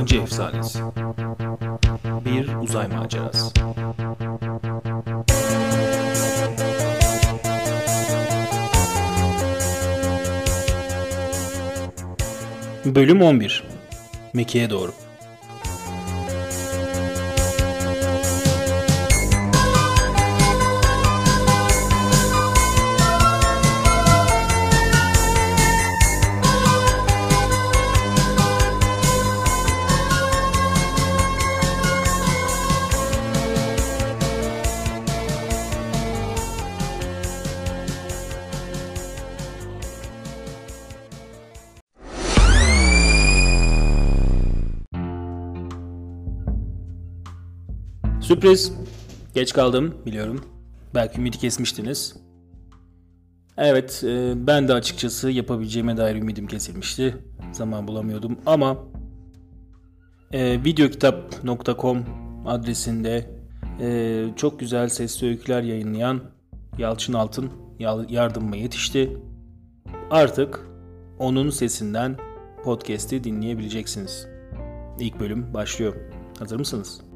Akıncı Efsanesi. Bir uzay macerası. Bölüm 11 Mekke'ye doğru Sürpriz. Geç kaldım biliyorum. Belki ümidi kesmiştiniz. Evet e, ben de açıkçası yapabileceğime dair ümidim kesilmişti. Zaman bulamıyordum ama e, videokitap.com adresinde e, çok güzel sesli öyküler yayınlayan Yalçın Altın yardımıma yetişti. Artık onun sesinden podcast'i dinleyebileceksiniz. İlk bölüm başlıyor. Hazır mısınız?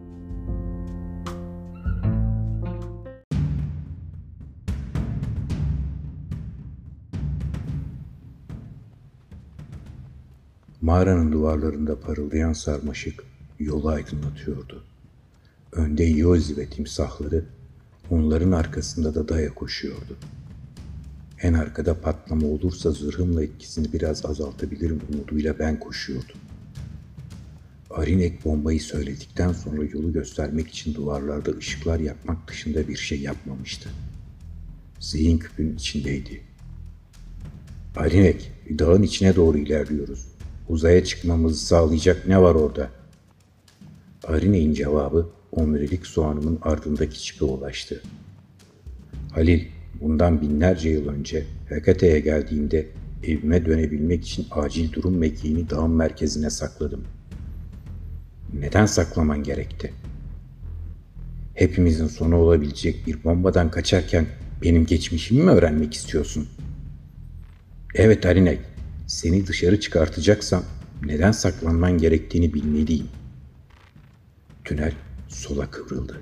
Mağaranın duvarlarında parıldayan sarmaşık yolu aydınlatıyordu. Önde Yozi ve timsahları, onların arkasında da daya koşuyordu. En arkada patlama olursa zırhımla etkisini biraz azaltabilirim umuduyla ben koşuyordum. Arinek bombayı söyledikten sonra yolu göstermek için duvarlarda ışıklar yakmak dışında bir şey yapmamıştı. Zihin küpün içindeydi. Arinek, dağın içine doğru ilerliyoruz. Uzaya çıkmamızı sağlayacak ne var orada? Arine'in cevabı omurilik soğanımın ardındaki çipe ulaştı. Halil, bundan binlerce yıl önce Hekate'ye geldiğimde evime dönebilmek için acil durum mekiğini dağın merkezine sakladım. Neden saklaman gerekti? Hepimizin sonu olabilecek bir bombadan kaçarken benim geçmişimi mi öğrenmek istiyorsun? Evet Arinek, seni dışarı çıkartacaksam neden saklanman gerektiğini bilmeliyim. Tünel sola kıvrıldı.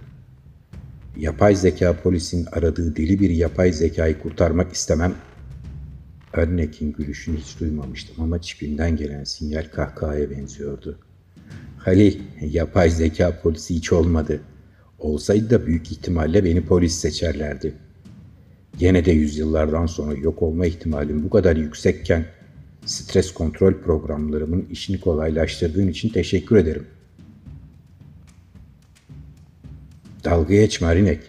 Yapay zeka polisin aradığı deli bir yapay zekayı kurtarmak istemem. Örnek'in gülüşünü hiç duymamıştım ama çipinden gelen sinyal kahkahaya benziyordu. Halil, yapay zeka polisi hiç olmadı. Olsaydı da büyük ihtimalle beni polis seçerlerdi. Yine de yüzyıllardan sonra yok olma ihtimalim bu kadar yüksekken Stres kontrol programlarımın işini kolaylaştırdığın için teşekkür ederim. Dalga geçme Arinek.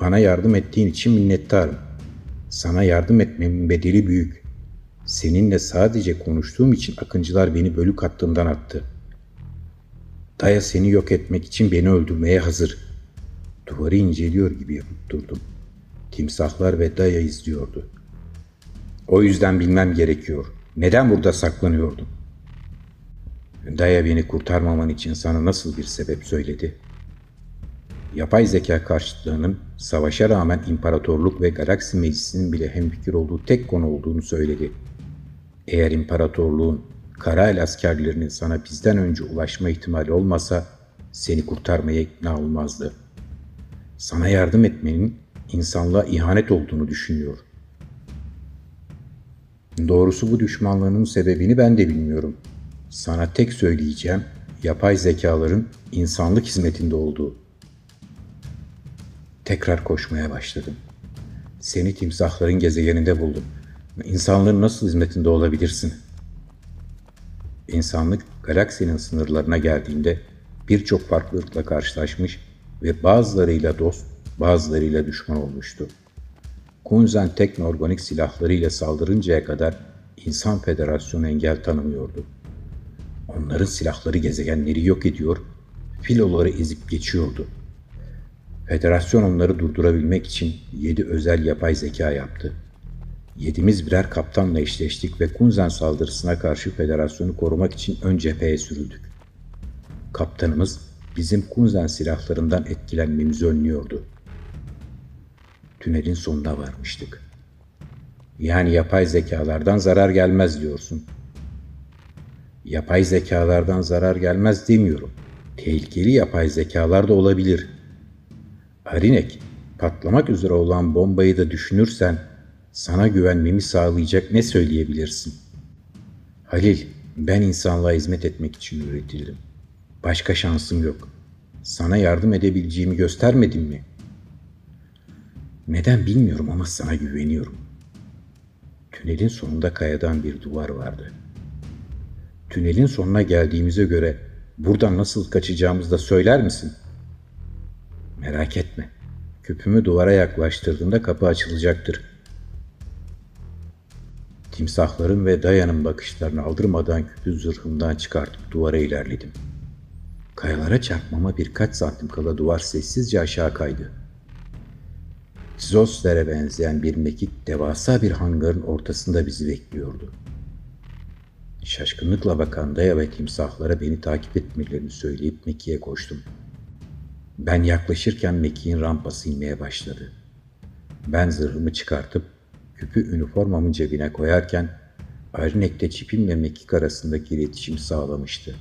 Bana yardım ettiğin için minnettarım. Sana yardım etmemin bedeli büyük. Seninle sadece konuştuğum için akıncılar beni bölük hattından attı. Daya seni yok etmek için beni öldürmeye hazır. Duvarı inceliyor gibi yapıp durdum. Timsahlar ve Daya izliyordu. O yüzden bilmem gerekiyor. Neden burada saklanıyordun? Daya beni kurtarmaman için sana nasıl bir sebep söyledi? Yapay zeka karşıtlığının savaşa rağmen imparatorluk ve galaksi meclisinin bile hemfikir olduğu tek konu olduğunu söyledi. Eğer imparatorluğun kara el askerlerinin sana bizden önce ulaşma ihtimali olmasa seni kurtarmaya ikna olmazdı. Sana yardım etmenin insanlığa ihanet olduğunu düşünüyor. Doğrusu bu düşmanlığının sebebini ben de bilmiyorum. Sana tek söyleyeceğim yapay zekaların insanlık hizmetinde olduğu. Tekrar koşmaya başladım. Seni timsahların gezegeninde buldum. İnsanlığın nasıl hizmetinde olabilirsin? İnsanlık galaksinin sınırlarına geldiğinde birçok farklı ırkla karşılaşmış ve bazılarıyla dost, bazılarıyla düşman olmuştu. Kunzen teknoorganik silahlarıyla saldırıncaya kadar İnsan Federasyonu engel tanımıyordu. Onların silahları gezegenleri yok ediyor, filoları ezip geçiyordu. Federasyon onları durdurabilmek için yedi özel yapay zeka yaptı. Yedimiz birer kaptanla eşleştik ve Kunzen saldırısına karşı federasyonu korumak için ön cepheye sürüldük. Kaptanımız bizim Kunzen silahlarından etkilenmemizi önlüyordu.'' Tünelin sonuna varmıştık. Yani yapay zekalardan zarar gelmez diyorsun. Yapay zekalardan zarar gelmez demiyorum. Tehlikeli yapay zekalar da olabilir. Arinek, patlamak üzere olan bombayı da düşünürsen sana güvenmemi sağlayacak ne söyleyebilirsin? Halil, ben insanlığa hizmet etmek için üretildim. Başka şansım yok. Sana yardım edebileceğimi göstermedim mi? Neden bilmiyorum ama sana güveniyorum. Tünelin sonunda kayadan bir duvar vardı. Tünelin sonuna geldiğimize göre buradan nasıl kaçacağımızı da söyler misin? Merak etme. Küpümü duvara yaklaştırdığında kapı açılacaktır. Timsahların ve dayanın bakışlarını aldırmadan küpü zırhımdan çıkartıp duvara ilerledim. Kayalara çarpmama birkaç santim kala duvar sessizce aşağı kaydı. Zosler'e benzeyen bir mekik devasa bir hangarın ortasında bizi bekliyordu. Şaşkınlıkla bakan Daya ve timsahlara beni takip etmelerini söyleyip Meki'ye koştum. Ben yaklaşırken Meki'nin rampası inmeye başladı. Ben zırhımı çıkartıp küpü üniformamın cebine koyarken Arinek'te çipimle Mekik arasındaki iletişim sağlamıştı.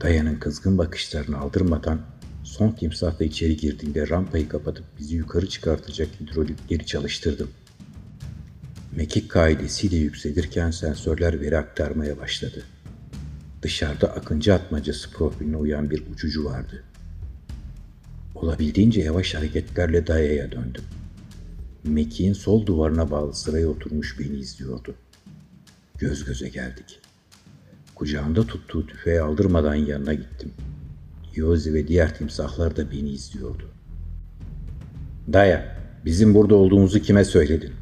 Dayan'ın kızgın bakışlarını aldırmadan son timsahla içeri girdiğinde rampayı kapatıp bizi yukarı çıkartacak hidrolikleri çalıştırdım. Mekik kaidesiyle yükselirken sensörler veri aktarmaya başladı. Dışarıda akıncı atmacası profiline uyan bir uçucu vardı. Olabildiğince yavaş hareketlerle Daya'ya döndüm. Meki'nin sol duvarına bağlı sıraya oturmuş beni izliyordu. Göz göze geldik. Kucağında tuttuğu tüfeği aldırmadan yanına gittim. Yozi ve diğer timsahlar da beni izliyordu. Daya, bizim burada olduğumuzu kime söyledin?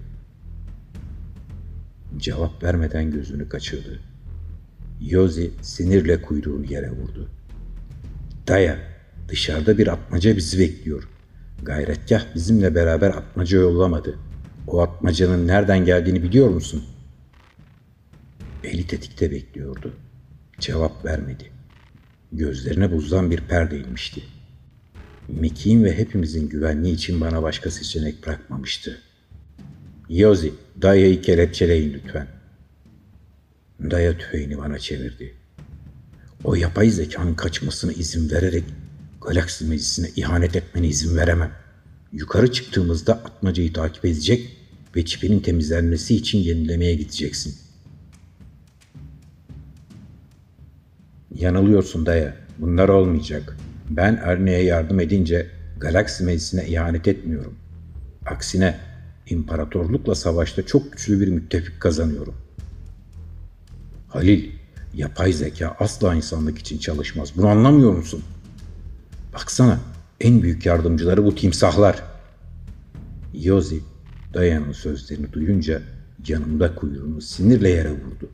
Cevap vermeden gözünü kaçırdı. Yozi sinirle kuyruğunu yere vurdu. Daya, dışarıda bir atmaca bizi bekliyor. Gayretgah bizimle beraber atmaca yollamadı. O atmacanın nereden geldiğini biliyor musun? Eli tetikte bekliyordu. Cevap vermedi. Gözlerine buzdan bir perde inmişti. Meki'nin ve hepimizin güvenliği için bana başka seçenek bırakmamıştı. Yozi, Daya'yı kelepçeleyin lütfen. Daya tüfeğini bana çevirdi. O yapay zekanın kaçmasına izin vererek galaksi meclisine ihanet etmene izin veremem. Yukarı çıktığımızda atmacayı takip edecek ve çipinin temizlenmesi için yenilemeye gideceksin. Yanılıyorsun daya. Bunlar olmayacak. Ben Erne'ye yardım edince galaksi meclisine ihanet etmiyorum. Aksine imparatorlukla savaşta çok güçlü bir müttefik kazanıyorum. Halil, yapay zeka asla insanlık için çalışmaz. Bunu anlamıyor musun? Baksana, en büyük yardımcıları bu timsahlar. Yozi, Dayan'ın sözlerini duyunca yanımda kuyruğunu sinirle yere vurdu.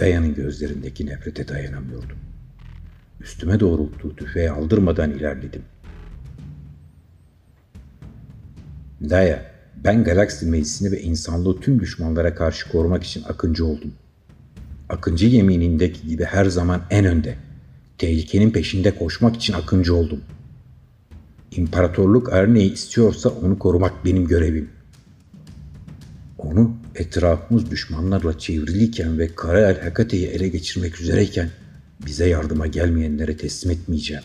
Dayan'ın gözlerindeki nefrete dayanamıyordum. Üstüme doğrulttuğu tüfeği aldırmadan ilerledim. Daya, ben galaksi meclisini ve insanlığı tüm düşmanlara karşı korumak için akıncı oldum. Akıncı yeminindeki gibi her zaman en önde. Tehlikenin peşinde koşmak için akıncı oldum. İmparatorluk her neyi istiyorsa onu korumak benim görevim. Onu etrafımız düşmanlarla çevriliyken ve Karael Hekate'yi ele geçirmek üzereyken bize yardıma gelmeyenlere teslim etmeyeceğim.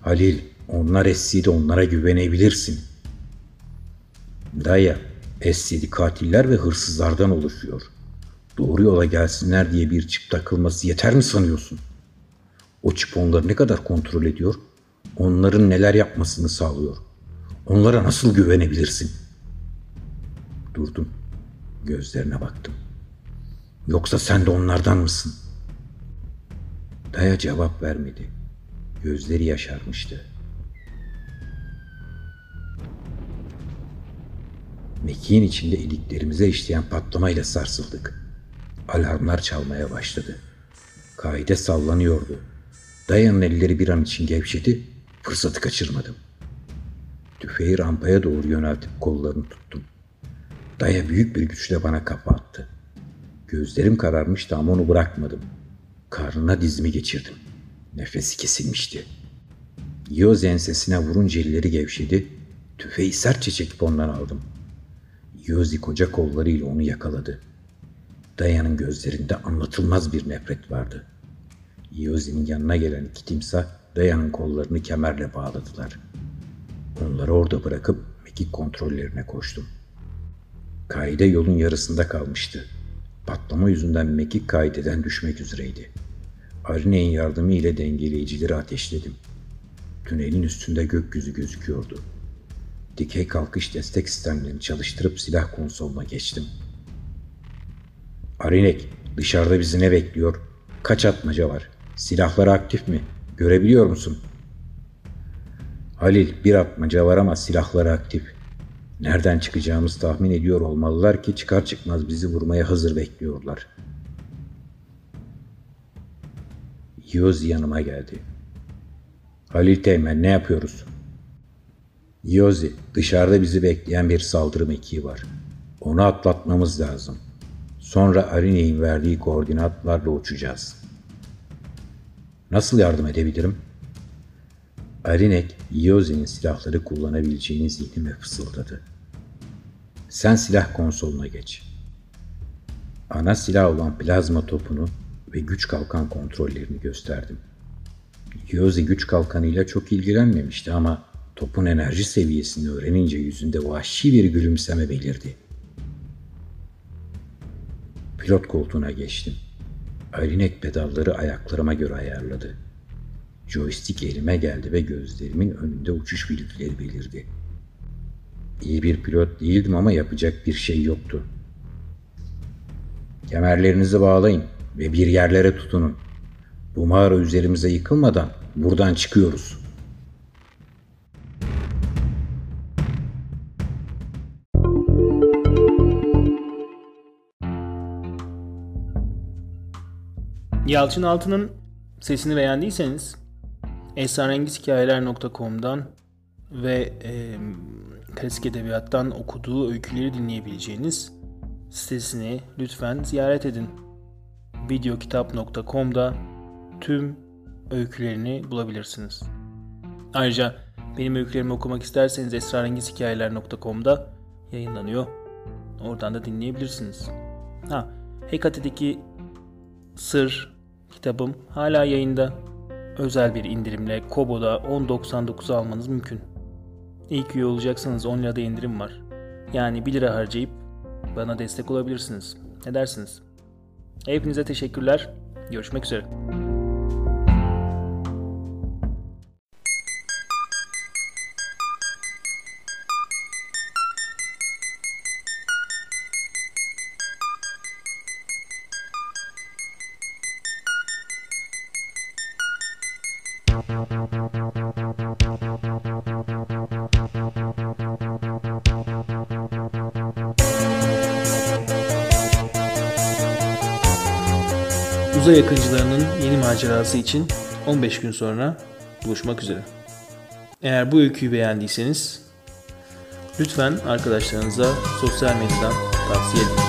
Halil, onlar Essi'de onlara güvenebilirsin. Daya, Essi'di katiller ve hırsızlardan oluşuyor. Doğru yola gelsinler diye bir çip takılması yeter mi sanıyorsun? O çip onları ne kadar kontrol ediyor? Onların neler yapmasını sağlıyor. Onlara nasıl güvenebilirsin? Durdum. Gözlerine baktım. Yoksa sen de onlardan mısın? Daya cevap vermedi. Gözleri yaşarmıştı. Mekiğin içinde iliklerimize işleyen patlamayla sarsıldık. Alarmlar çalmaya başladı. Kaide sallanıyordu. Dayanın elleri bir an için gevşedi, fırsatı kaçırmadım. Tüfeği rampaya doğru yöneltip kollarını tuttum. Daya büyük bir güçle bana kafa attı. Gözlerim kararmıştı ama onu bırakmadım. Karnına dizimi geçirdim. Nefesi kesilmişti. Yoz ensesine vurunca elleri gevşedi. Tüfeği sertçe çekip ondan aldım. Yozi koca kollarıyla onu yakaladı. Dayan'ın gözlerinde anlatılmaz bir nefret vardı. Yozi'nin yanına gelen iki timsah Dayan'ın kollarını kemerle bağladılar. Onları orada bırakıp mekik kontrollerine koştum. Kaide yolun yarısında kalmıştı. Patlama yüzünden mekik kaideden düşmek üzereydi. Arine'nin yardımı ile dengeleyicileri ateşledim. Tünelin üstünde gökyüzü gözüküyordu. Dikey kalkış destek sistemlerini çalıştırıp silah konsoluna geçtim. Arinek, dışarıda bizi ne bekliyor? Kaç atmaca var? Silahları aktif mi? Görebiliyor musun? Halil, bir atmaca var ama silahları aktif. Nereden çıkacağımız tahmin ediyor olmalılar ki çıkar çıkmaz bizi vurmaya hazır bekliyorlar. Yozi yanıma geldi. Halil Teğmen ne yapıyoruz? Yozi, dışarıda bizi bekleyen bir saldırı mekiği var. Onu atlatmamız lazım. Sonra Arine'in verdiği koordinatlarla uçacağız. Nasıl yardım edebilirim? Arinek, Yozi'nin silahları kullanabileceğini zihnime fısıldadı. Sen silah konsoluna geç. Ana silah olan plazma topunu ve güç kalkan kontrollerini gösterdim. Yozi güç kalkanıyla çok ilgilenmemişti ama topun enerji seviyesini öğrenince yüzünde vahşi bir gülümseme belirdi. Pilot koltuğuna geçtim. Arinek pedalları ayaklarıma göre ayarladı. Joystick elime geldi ve gözlerimin önünde uçuş bilgileri belirdi. İyi bir pilot değildim ama yapacak bir şey yoktu. Kemerlerinizi bağlayın ve bir yerlere tutunun. Bu mağara üzerimize yıkılmadan buradan çıkıyoruz. Yalçın Altı'nın sesini beğendiyseniz esrarengizhikayeler.com'dan ve e, klasik edebiyattan okuduğu öyküleri dinleyebileceğiniz sitesini lütfen ziyaret edin. videokitap.com'da tüm öykülerini bulabilirsiniz. Ayrıca benim öykülerimi okumak isterseniz esrarengizhikayeler.com'da yayınlanıyor. Oradan da dinleyebilirsiniz. Ha, Hekate'deki Sır kitabım hala yayında. Özel bir indirimle Kobo'da 10.99 almanız mümkün. İlk üye olacaksanız 10 lirada indirim var. Yani 1 lira harcayıp bana destek olabilirsiniz. Ne dersiniz? Hepinize teşekkürler. Görüşmek üzere. Uzay yakıncılarının yeni macerası için 15 gün sonra buluşmak üzere. Eğer bu öyküyü beğendiyseniz lütfen arkadaşlarınıza sosyal medyadan tavsiye edin.